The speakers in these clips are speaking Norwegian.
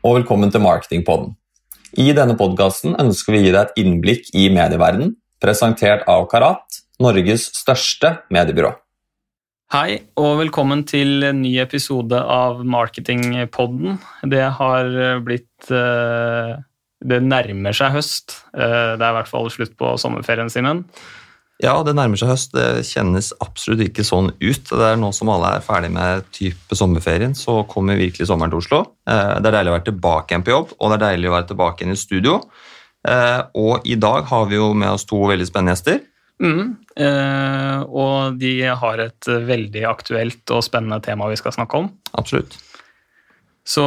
Og velkommen til Marketingpodden. I denne podkasten ønsker vi å gi deg et innblikk i medieverdenen, presentert av Karat, Norges største mediebyrå. Hei, og velkommen til en ny episode av Marketingpodden. Det har blitt eh, Det nærmer seg høst. Eh, det er i hvert fall slutt på sommerferien, Simen. Ja, det nærmer seg høst. Det kjennes absolutt ikke sånn ut. Det er Nå som alle er ferdig med type sommerferien, så kommer virkelig sommeren til Oslo. Eh, det er deilig å være tilbake igjen på jobb, og det er deilig å være tilbake igjen i studio. Eh, og i dag har vi jo med oss to veldig spennende gjester. Mm, eh, og de har et veldig aktuelt og spennende tema vi skal snakke om. Absolutt. Så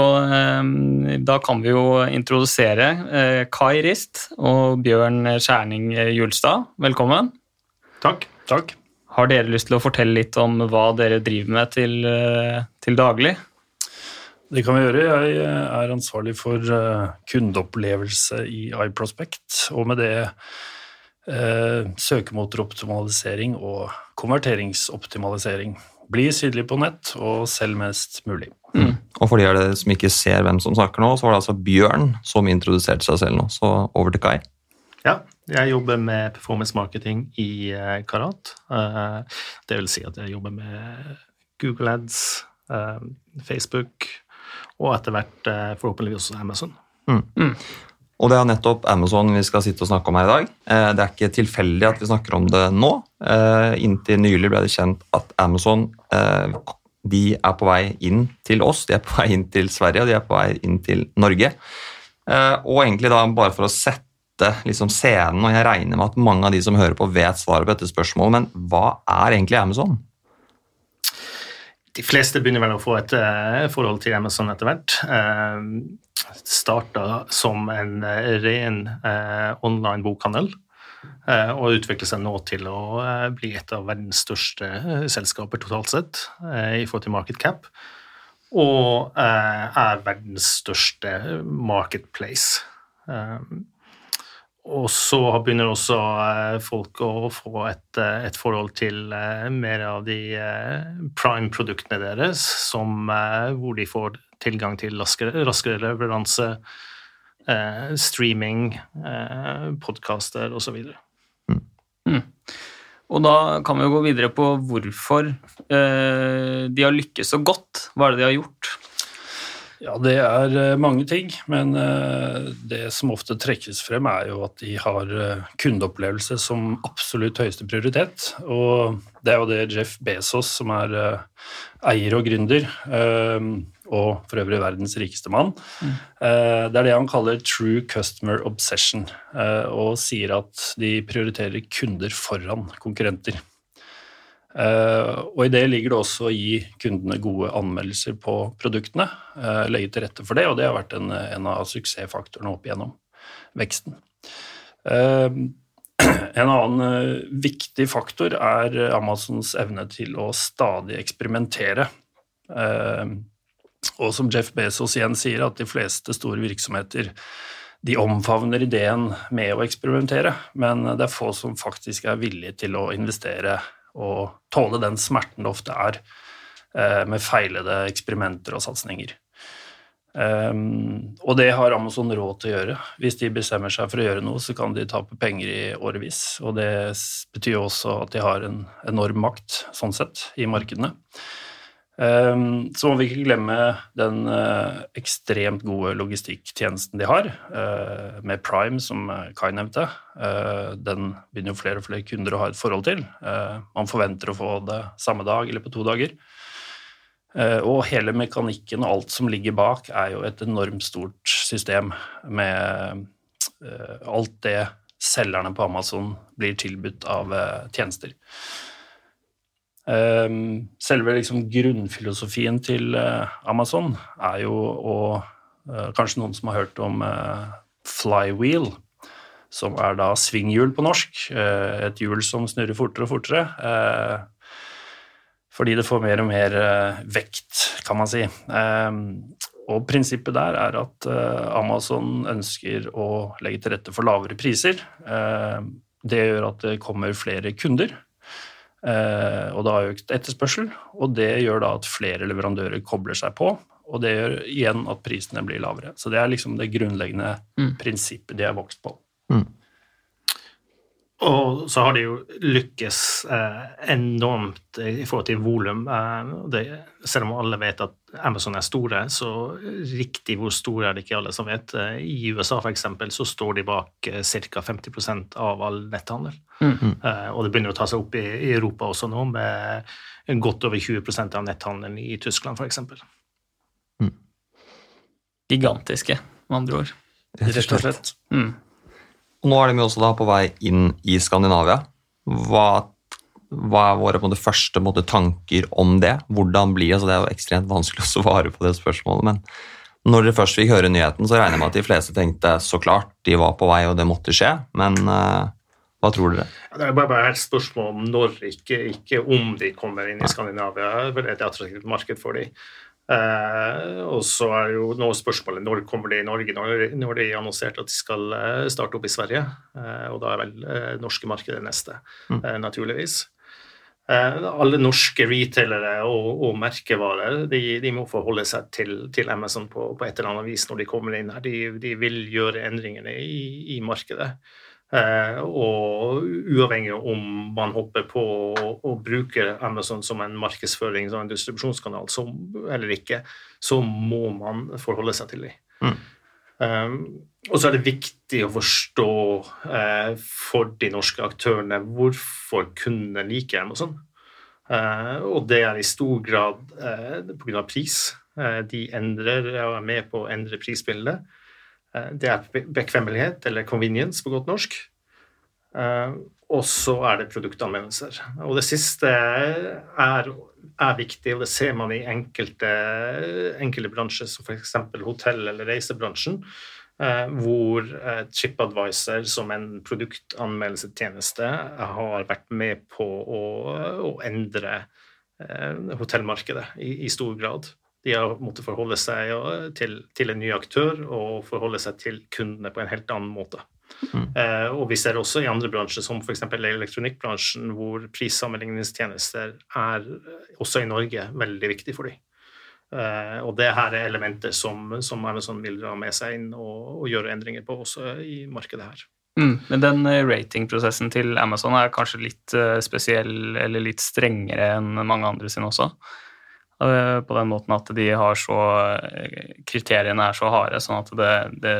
da kan vi jo introdusere Kai Rist og Bjørn Skjærning Julstad. Velkommen. Takk. Takk. Har dere lyst til å fortelle litt om hva dere driver med til, eh, til daglig? Det kan vi gjøre. Jeg eh, er ansvarlig for eh, kundeopplevelse i iProspect, og med det eh, søkemotoroptimalisering og konverteringsoptimalisering. Bli synlig på nett og selg mest mulig. Mm. Og for de av dere som ikke ser hvem som snakker nå, så var det altså Bjørn som introduserte seg selv nå. Så over til Kai. Ja, jeg jobber med performance marketing i uh, Karat. Uh, det vil si at jeg jobber med Google Ads, uh, Facebook og etter hvert forhåpentligvis også Amazon. Mm. Mm. Og det er nettopp Amazon vi skal sitte og snakke om her i dag. Det er ikke tilfeldig at vi snakker om det nå. Inntil nylig ble det kjent at Amazon de er på vei inn til oss, de er på vei inn til Sverige og de er på vei inn til Norge. Og egentlig da bare for å sette sette liksom, scenen, og jeg regner med at mange av de som hører på, vet svaret på dette spørsmålet, men hva er egentlig Amazon? De fleste begynner vel å få et uh, forhold til Amazon etter hvert. Uh, Starta som en uh, ren online bokhandel. og utvikler seg nå til å bli et av verdens største selskaper totalt sett i forhold til market cap. Og er verdens største marketplace. Og så begynner også eh, folk å få et, eh, et forhold til eh, mer av de prime-produktene deres, som, hvor de får tilgang til raskere, raskere leveranse, streaming, podkaster osv. Mm. Mm. Og da kan vi jo gå videre på hvorfor de har lykkes så godt. Hva er det de har gjort? Ja, det er eh, mange ting, men eh, det som ofte trekkes frem, er jo at de har eh, kundeopplevelse som absolutt høyeste prioritet. Og det er jo det Jeff Bezos, som er eier og gründer, og for øvrig verdens rikeste mann, mm. det er det han kaller true customer obsession, og sier at de prioriterer kunder foran konkurrenter. Uh, og I det ligger det også å gi kundene gode anmeldelser på produktene. Uh, legge til rette for det, og det har vært en, en av suksessfaktorene opp igjennom veksten. Uh, en annen viktig faktor er Amazons evne til å stadig eksperimentere. og som Jeff Bezos igjen sier, at de fleste store virksomheter de omfavner ideen med å eksperimentere, men det er få som faktisk er villige til å investere og tåle den smerten det ofte er eh, med feilede eksperimenter og satsinger. Um, og det har Amazon råd til å gjøre. Hvis de bestemmer seg for å gjøre noe, så kan de tape penger i årevis. Og det betyr også at de har en enorm makt sånn sett i markedene. Um, så må vi ikke glemme den uh, ekstremt gode logistikktjenesten de har, uh, med Prime, som Kai nevnte. Uh, den begynner jo flere og flere kunder å ha et forhold til. man forventer å få det samme dag eller på to dager. og hele mekanikken og alt som ligger bak, er jo et enormt stort system med alt det selgerne på Amazon blir tilbudt av tjenester. Ehm, selve liksom grunnfilosofien til eh, Amazon er jo å eh, Kanskje noen som har hørt om eh, flywheel, som er da svinghjul på norsk. Et hjul som snurrer fortere og fortere. Fordi det får mer og mer vekt, kan man si. Ehm, og prinsippet der er at Amazon ønsker å legge til rette for lavere priser. Det gjør at det kommer flere kunder. Eh, og det har økt etterspørsel, og det gjør da at flere leverandører kobler seg på. og det gjør igjen at prisene blir lavere. Så det er liksom det grunnleggende Mm. prinsippet de har vokst på. Og så har de jo lykkes eh, enormt i forhold til volum. Eh, selv om alle vet at Amazon er store, så riktig hvor store er det ikke alle som vet. Eh, I USA eksempel, så står de bak eh, ca. 50% av all netthandel. Mm. Eh, og det begynner å ta seg opp i, i Europa også nå, med godt over 20% av netthandelen i Tyskland f.eks. Gigantiske, med andre ord. Rett og slett. Mm. Og nå er de også da på vei inn i Skandinavia. Hva, hva er våre på måte, første måte, tanker om det? Hvordan blir det? Altså, det er jo ekstremt vanskelig å svare på det spørsmålet, men når dere først fikk høre nyheten, så regner jeg med at de fleste tenkte så klart de var på vei og det måtte skje, men uh, hva tror dere? Det er bare et spørsmål om når, ikke, ikke om de kommer inn i Skandinavia. Det er et attraktivt marked for dem. Eh, og så er jo nå spørsmålet når kommer de i Norge, når, når de annonserte at de skal eh, starte opp i Sverige. Eh, og da er vel norske markedet neste, eh, naturligvis. Eh, alle norske retailere og, og merkevarer de, de må forholde seg til, til Amazon på, på et eller annet vis når de kommer inn her. De, de vil gjøre endringene i, i markedet. Eh, og uavhengig om man hopper på og, og bruker Amazon som en markedsføring som en distribusjonskanal så, eller ikke, så må man forholde seg til dem. Mm. Um, og så er det viktig å forstå uh, for de norske aktørene hvorfor kundene liker Amazon. Uh, og det er i stor grad uh, pga. pris. Uh, de endrer og er med på å endre prisbildet. Eh, Det er bekvemmelighet, eller convenience på godt norsk. Eh, Og så er det produktanmeldelser. Og det siste er, er viktig, og det ser man i enkelte, enkelte bransjer, som f.eks. hotell- eller reisebransjen, eh, hvor TripAdvisor som en produktanmeldelsetjeneste har vært med på å, å endre hotellmarkedet i, i stor grad. De har måttet forholde seg til, til en ny aktør og forholde seg til kundene på en helt annen måte. Eh, og vi ser også i andre bransjer, som f.eks. elektronikkbransjen, hvor prissammenligningstjenester er eh, også i Norge veldig viktig for dem. Eh, og det her er elementer som, som Amazon vil dra med seg inn og, og gjøre endringer på også i markedet her. Mm. Men den eh, ratingprosessen til Amazon er kanskje litt eh, spesiell eller litt strengere enn mange andre sine også. Eh, På den måten at de har så eh, Kriteriene er så harde, sånn at det, det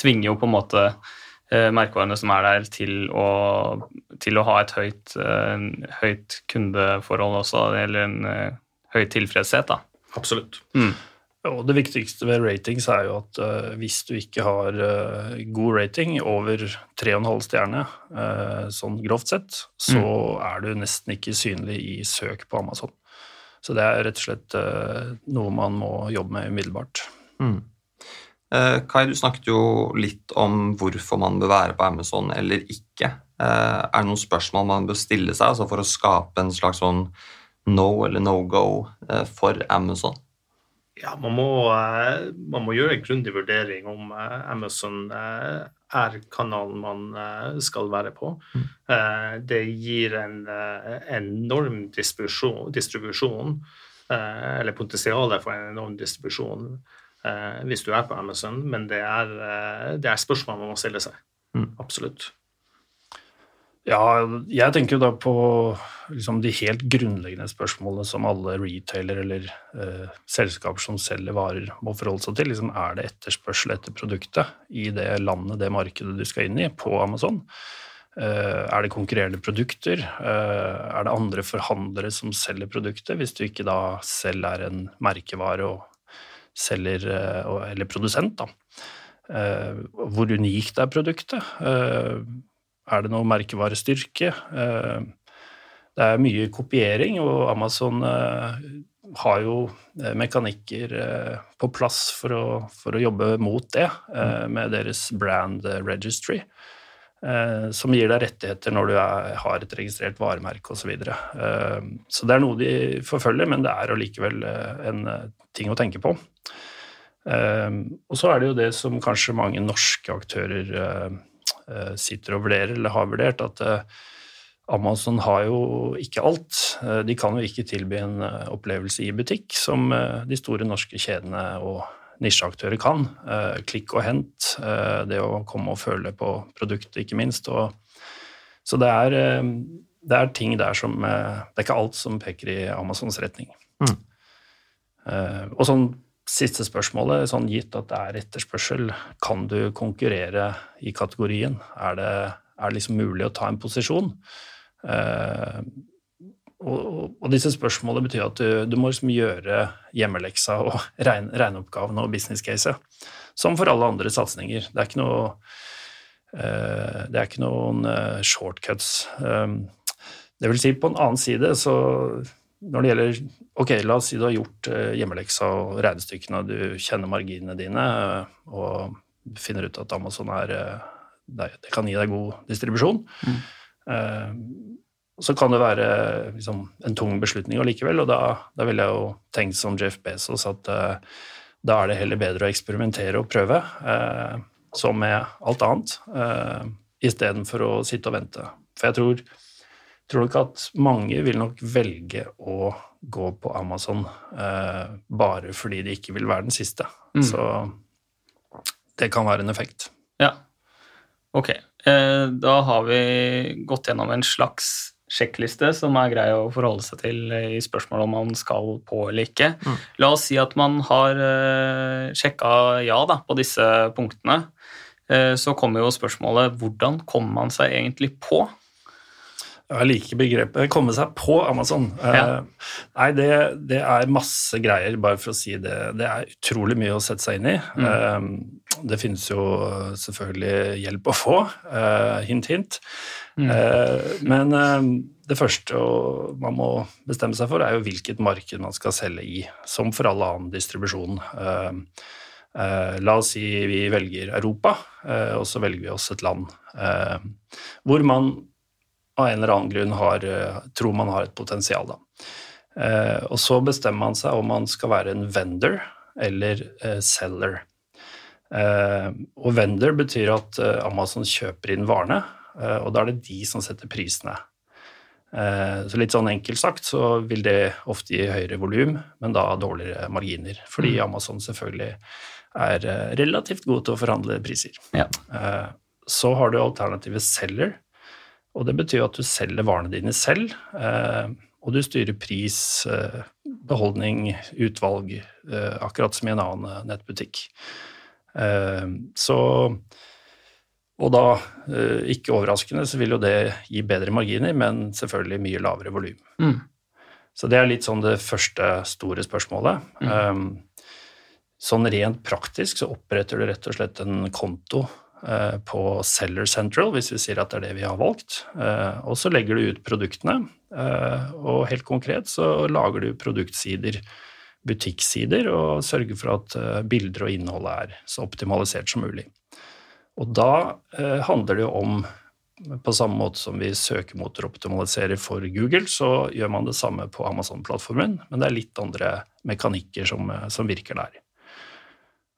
tvinger jo på en måte eh, merkevarene som er der, til å, til å ha et høyt, høyt kundeforhold også, eller en høy tilfredshet, da. Absolutt. Mm. Og det viktigste ved ratings er jo at uh, hvis du ikke har uh, god rating, over 3,5 stjerne, uh, sånn grovt sett, så er du nesten ikke synlig i søk på Amazon. Så det er rett og slett eh, noe man må jobbe med umiddelbart. Mm. Eh, Kai, du snakket jo litt om hvorfor man bør være på Amazon eller ikke. Eh, er det noen spørsmål man bør stille seg altså for å skape en slags sånn no eller no go for Amazon? Ja, man må, man må gjøre en grundig vurdering om Amazon er kanalen man eh, skal være på. Eh, Det gir en eh, enorm distribusjon, eller potensialet for en enorm distribusjon hvis du er på Amazon, men det er, det er spørsmål man må stille seg. Mm. Absolutt. Ja, jeg tenker jo da på liksom de helt grunnleggende spørsmålene som alle retailer eller eh, selskaper som selger varer, må forholde seg til. Liksom, er det etterspørsel etter produktet i det landet, det markedet du skal inn i, på Amazon? Eh, er det konkurrerende produkter? Eh, er det andre forhandlere som selger produktet, hvis du ikke da selv er en merkevare og selger, eh, eller produsent, da? Hvor unikt er produktet? Er det noe merkevarestyrke? Eh, Det er mye kopiering, og Amazon eh, har jo eh, mekanikker på plass for å, for å jobbe mot det, med deres brand registry, som gir deg rettigheter når du er, har et registrert varemerke osv. Så, videre. Så det er noe de forfølger, men det er allikevel en ting å tenke på. Og så er det jo det som kanskje mange norske aktører sitter og vurderer, eller har vurdert, at eh, Amazon har jo ikke alt. Eh, de kan jo ikke tilby en eh, opplevelse i butikk som eh, de store norske kjedene og nisjeaktører kan. Klikk og hent, det å komme og føle på produktet, ikke minst. Og, så det er, det er, ting der som Det er ikke alt som peker i Amazons retning. Mm. Og sånn siste spørsmålet, sånn gitt at det er etterspørsel, kan du konkurrere i kategorien? Er det, er det liksom mulig å ta en posisjon? Eh, og, og, disse spørsmålene betyr at du, du må liksom gjøre hjemmeleksa og regne, regneoppgaven og business-caset, som for alle andre satsinger. Det er ikke uh, det er ikke noen uh, shortcuts. Um, det vil si, på en annen side, så når det gjelder Ok, la oss si du har gjort hjemmeleksa og regnestykkene, du kjenner marginene dine og finner ut at Amazon er Det kan gi deg god distribusjon. Mm. Eh, så kan det være liksom, en tung beslutning allikevel, og da, da ville jeg jo tenkt som Jeff Bezos at da er det heller bedre å eksperimentere og prøve, som med alt annet, istedenfor å sitte og vente. For jeg tror, tror nok at mange vil nok velge å gå på Amazon eh, bare fordi de ikke vil være den siste. Mm. Så det kan være en effekt. Ja, ok. Eh, da har vi gått gjennom en slags sjekkliste som er grei å forholde seg til i spørsmålet om man skal på eller ikke. Mm. La oss si at man har eh, sjekka ja da, på disse punktene. Uh, så kommer jo spørsmålet hvordan kommer man seg egentlig på? Jeg liker begrepet 'komme seg på Amazon'. Ja. Uh, nei, det, det, er masse greier, bare for å si det. Det er utrolig mye å sette seg inn i. Mm. Uh, det finnes jo selvfølgelig hjelp å få. Uh, hint, hint. Mm. men det første man må bestemme seg for, er jo hvilket marked man skal selge i, som for all annen distribusjon. la oss si vi velger Europa, og så velger vi oss et land hvor man av en eller annen grunn har, eh, tror man har et potensial. Da. Eh, og så bestemmer man seg om man skal være en vendor eller eh, seller. og vendor betyr at Amazon kjøper inn varene, og da er det de som setter prisene. Så litt sånn enkelt sagt så vil det ofte gi høyere volum, men da dårligere marginer. Fordi mm. Amazon selvfølgelig er relativt god til å forhandle priser. Ja. Så har du alternativet selger, og det betyr at du selger varene dine selv, eh, og du styrer pris, eh, beholdning, utvalg, eh, akkurat som i en annen nettbutikk. Så Og da, ikke overraskende, så vil jo det gi bedre marginer, men selvfølgelig mye lavere volum. Mm. Så det er litt sånn det første store spørsmålet. Mm. Sånn rent praktisk så oppretter du rett og slett en konto på Seller Central, hvis vi sier at det er det vi har valgt. Eh, og så legger du ut produktene, eh, og helt konkret så lager du produktsider, butikksider, og sørger for at bilder og innhold er så optimalisert som mulig. Og da handler det jo om på samme måte som vi søkemotoroptimaliserer for Google, så gjør man det samme på Amazon-plattformen, men det er litt andre mekanikker som, som virker der.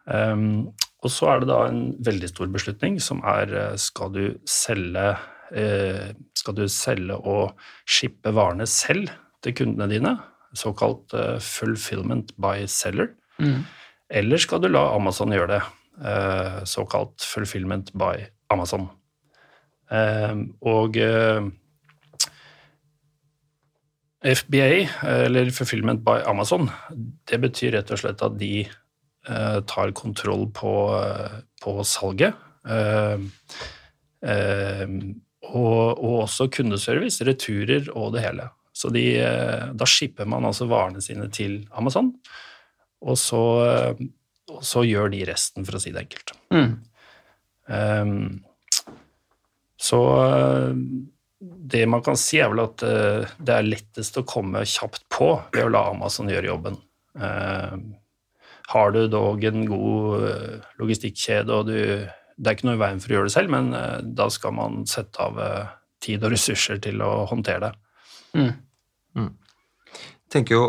Um, og så er det da en veldig stor beslutning som er eh, skal du selge eh, skal du selge og shippe varene selv til kundene dine, såkalt eh, fulfillment by seller, mm. eller skal du la Amazon gjøre det, såkalt fulfillment by Amazon. Og FBA, eller fulfillment by Amazon, det betyr rett og slett at de tar kontroll på, på salget. Eh, eh, og, og, også kundeservice, returer og det hele. Så de, da shipper man altså varene sine til Amazon, og så, og så gjør de resten, for å si det enkelt. Mm. Um, så det man kan si, er vel at det er lettest å komme kjapt på ved å la Amazon gjøre jobben. Uh, har du dog en god eh, logistikkjede, og du, det er ikke noe i veien for å gjøre det selv, men eh, da skal man sette av eh, tid og ressurser til å håndtere det. Mm. Mm. Jeg tenker jo,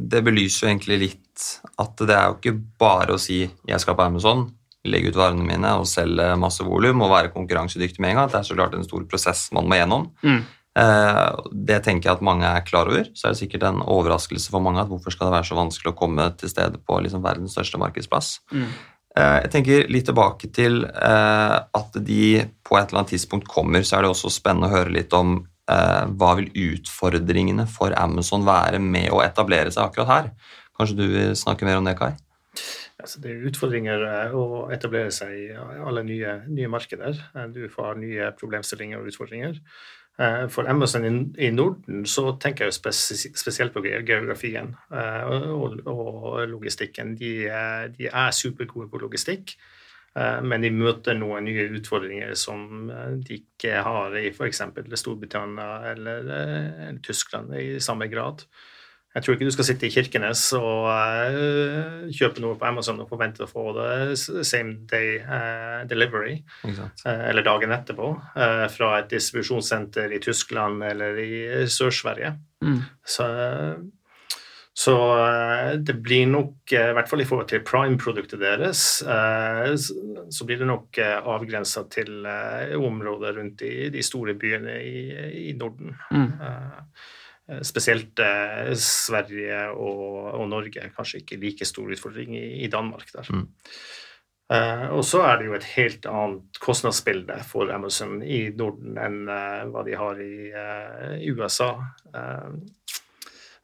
Det belyser jo egentlig litt at det er jo ikke bare å si 'jeg skal på Amazon', legge ut varene mine og selge masse volum og være konkurransedyktig med en gang. Det er så klart en stor prosess man må gjennom. Mm. Eh, Det tenker jeg at mange er klar over. Så er det sikkert en overraskelse for mange at hvorfor skal det være så vanskelig å komme til stedet på liksom verdens største markedsplass. Mm. Eh, Jeg tenker litt tilbake til eh, at de på et eller annet tidspunkt kommer, så er det også spennende å høre litt om hva vil utfordringene for Amazon være med å etablere seg akkurat her. Kanskje du vil snakke mer om det, Kai? Altså, det er utfordringer å etablere seg i alle nye, nye markeder. Du får nye problemstillinger og utfordringer. Eh, For Amazon i, Norden så tenker jeg spes, spesielt på geografien eh, og, og logistikken. De, er- de er supergode på logistikk, eh, men de møter noen nye utfordringer som eh, de ikke har i f.eks. Storbritannia eller eh, Tyskland i samme grad. Jeg tror ikke du skal sitte i Kirkenes og uh, kjøpe noe på Amazon og forvente å få det same day uh, delivery, uh, eller dagen etterpå, fra et distribusjonssenter i Tyskland eller i Sør-Sverige. Mm. Så, så det blir nok, i hvert fall i forhold til prime-produktet deres, så blir det nok avgrensa til områder rundt i de store byene i, i Norden. Mm. Eh, Spesielt eh, Sverige og, og Norge. Kanskje ikke like stor utfordring i, i Danmark der. Mm. Eh, og så er det jo et helt annet kostnadsbilde for Amazon i Norden enn eh, hva de har i, eh, i USA.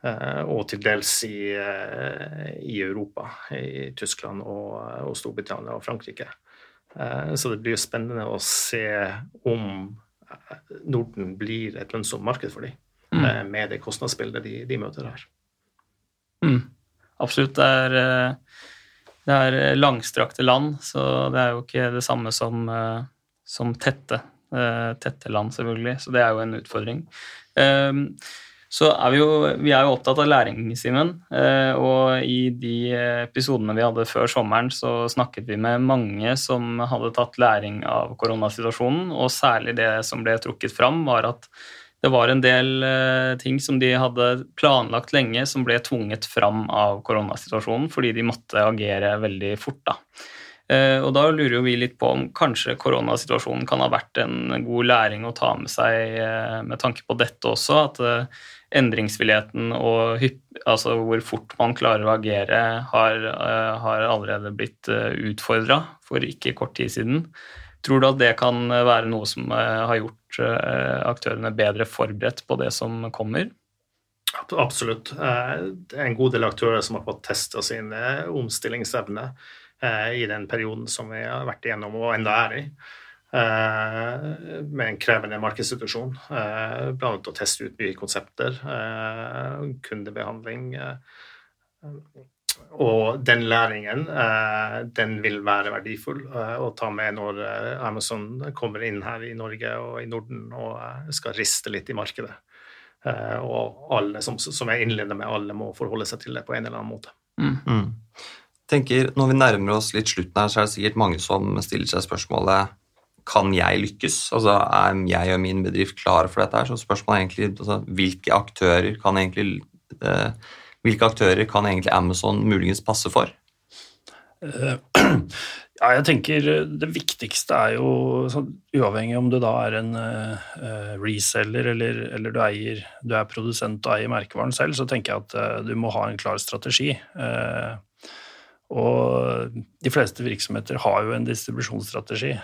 og til dels i, i Europa, i Tyskland og, og Storbritannia og Frankrike. Så det blir jo spennende å se om Norden blir et lønnsomt marked for dem Mm. med det kostnadsbildet de, de møter her. Mm. Absolutt. Det er, eh, det er langstrakte land, så det er jo ikke det samme som, eh, som tette, eh, tette land, selvfølgelig. Så det er jo en utfordring. Um, Så er vi jo, vi er jo opptatt av læring, Simen. Og i de episodene vi hadde før sommeren, så snakket vi med mange som hadde tatt læring av koronasituasjonen, og særlig det som ble trukket fram, var at det var en del eh, ting som de hadde planlagt lenge, som ble tvunget fram av koronasituasjonen fordi de måtte agere veldig fort. da. Eh, og da lurer jo vi litt på om kanskje koronasituasjonen kan ha vært en god læring å ta med seg eh, med tanke på dette også, at eh, endringsvilligheten og altså hvor fort man klarer å agere, har, eh, har allerede blitt uh, utfordra for ikke kort tid siden. Tror du at det kan være noe som eh, har gjort eh, aktørene bedre forberedt på det som kommer? Absolutt. Eh, Det er en god del aktører som har fått testa sin eh, omstillingsevne eh, i den perioden som vi har vært igjennom og enda er i. eh, Med en krevende markedssituasjon. eh, annet å teste ut nye konsepter, eh, kundebehandling. Og den læringen eh, den vil være verdifull eh, å ta med når eh, Amazon kommer inn her i Norge og i Norden og skal riste litt i markedet. Eh, og alle, som, som jeg innleder med, alle må forholde seg til det på en eller annen måte. Mm. tenker, Når vi nærmer oss litt slutten her, så er det sikkert mange som stiller seg spørsmålet kan jeg lykkes? Altså, Er jeg og min bedrift klare for dette? her? Så spørsmålet er egentlig altså, hvilke aktører kan egentlig eh, hvilke aktører kan egentlig Amazon muligens passe for? Eh, Ja, jeg tenker eh, det viktigste er jo, sånn, uavhengig om du da er en eh, reseller eller, eller du, eier, du er produsent og eier merkevaren selv, så tenker jeg at du må ha en klar strategi. Og de fleste virksomheter har jo en distribusjonsstrategi,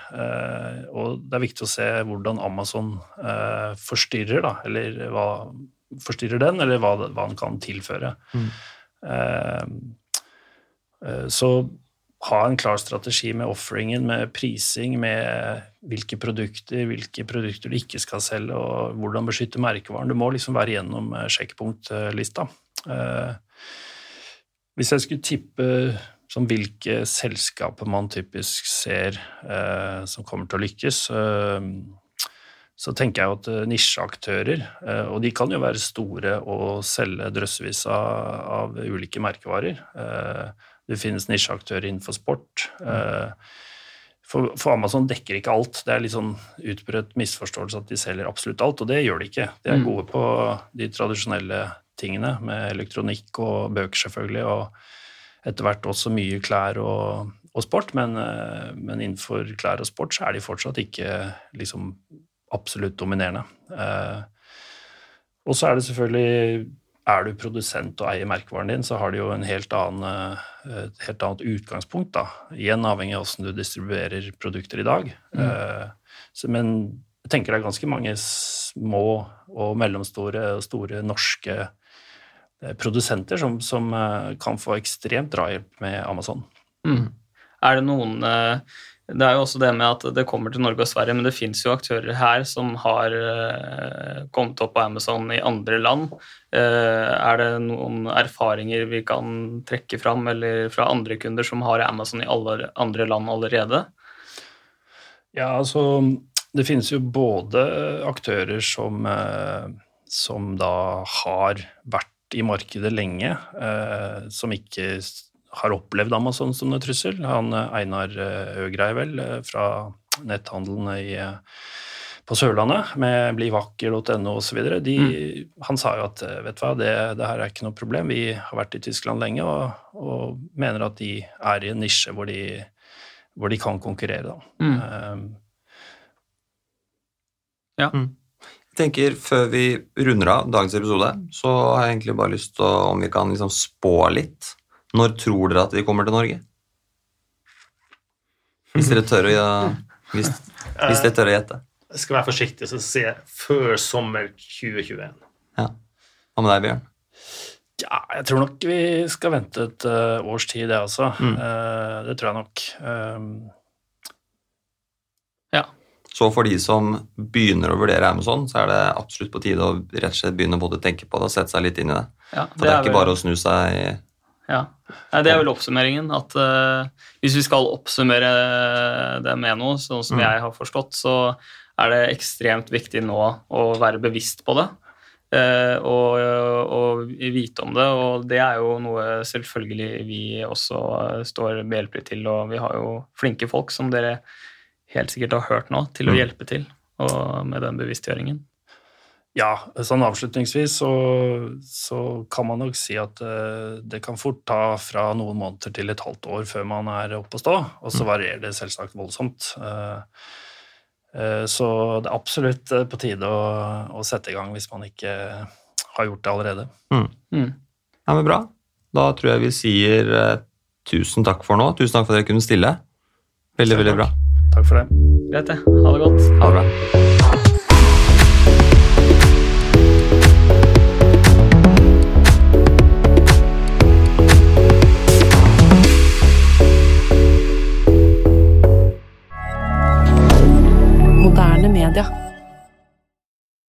og det er viktig å se hvordan Amazon forstyrrer, da, eller hva forstyrrer den, eller hva, hva den kan tilføre. Mm. Eh, eh, så ha en klar strategi med offeringen, med prising, med hvilke produkter, hvilke produkter du ikke skal selge, og hvordan beskytte merkevaren. Du må liksom være gjennom eh, sjekkpunktlista. Eh, Hvis jeg skulle tippe som hvilke selskaper man typisk ser eh, som kommer til å lykkes, eh, så tenker jeg at eh, nisjeaktører, eh, og de kan jo være store og selge drøssevis av, av ulike merkevarer. Eh, det finnes nisjeaktører innenfor sport. For, for Amazon dekker ikke alt. Det er litt sånn utbredt misforståelse at de selger absolutt alt, og det gjør de ikke. De er Mm. gode på de tradisjonelle tingene, med elektronikk og bøker selvfølgelig, og etter hvert også mye klær og, og sport, men, men, innenfor klær og sport så er de fortsatt ikke liksom absolutt dominerende. Og så er det selvfølgelig er du produsent og eier merkevaren din, så har du jo en helt annen, et helt annet utgangspunkt. da, Igjen avhengig av hvordan du distribuerer produkter i dag. Mm. Så, men jeg tenker det er ganske mange små og mellomstore og store norske eh, produsenter som, som eh, kan få ekstremt drahjelp med Amazon. Mm. Er det noen eh, Det er jo også det med at det kommer til Norge og Sverige, men det fins jo aktører her som har kommet opp på Amazon i andre land. Er det noen erfaringer vi kan trekke fram, eller fra andre kunder som har Amazon i alle andre land allerede? Ja, altså det finnes jo både aktører som, eh, som da har vært i markedet lenge, eh, som ikke har opplevd Amazon som en trussel. Han eh, Einar Øgrei, vel, fra netthandelen i, på Sørlandet med blivakker.no osv. Mm. Han sa jo at vet du hva, det, det, her er ikke noe problem, vi har vært i Tyskland lenge og, og mener at de er i en nisje hvor de, hvor de kan konkurrere. Da. Mm. Ja. Mm. Jeg tenker Før vi runder av dagens episode, så har jeg egentlig bare lyst til å, om vi kan liksom spå litt. Når tror dere at de kommer til Norge? Hvis dere tør å, ja, hvis, hvis dere tør å gjette. Jeg skal være forsiktig og jeg før sommer 2021. Ja. Hva med deg, Bjørn? Ja, jeg tror nok vi skal vente et uh, års tid, det også. Mm. Uh, det tror jeg nok. ja. Så for de som begynner å vurdere Amazon, så er det absolutt på tide å rett og slett begynne både å tenke på det og sette seg litt inn i det. Ja, det for det er, er ikke vel... bare å snu seg Ja, Det er vel oppsummeringen. At uh, hvis vi skal oppsummere det med noe, sånn som mm. jeg har forstått, så er det ekstremt viktig nå å være bevisst på det. Uh, og, og, vite om det, og det er jo noe selvfølgelig vi også står behjelpelig til. Og vi har jo flinke folk som dere helt sikkert har hørt nå, til å mm. hjelpe til med den bevisstgjøringen. Ja, sånn avslutningsvis så, så, kan man nok si at uh, det kan fort ta fra noen måneder til et halvt år før man er oppe å stå, og så mm. varierer det selvsagt voldsomt. Uh, uh, så det er absolutt på tide å, å, sette i gang hvis man ikke har gjort det allerede. Mm. Mm. Ja, men Bra. Da tror jeg vi sier tusen takk for nå. Tusen takk for at dere kunne stille. Veldig, veldig bra. Takk for det. Greit, det. Ha det godt. Ha det bra.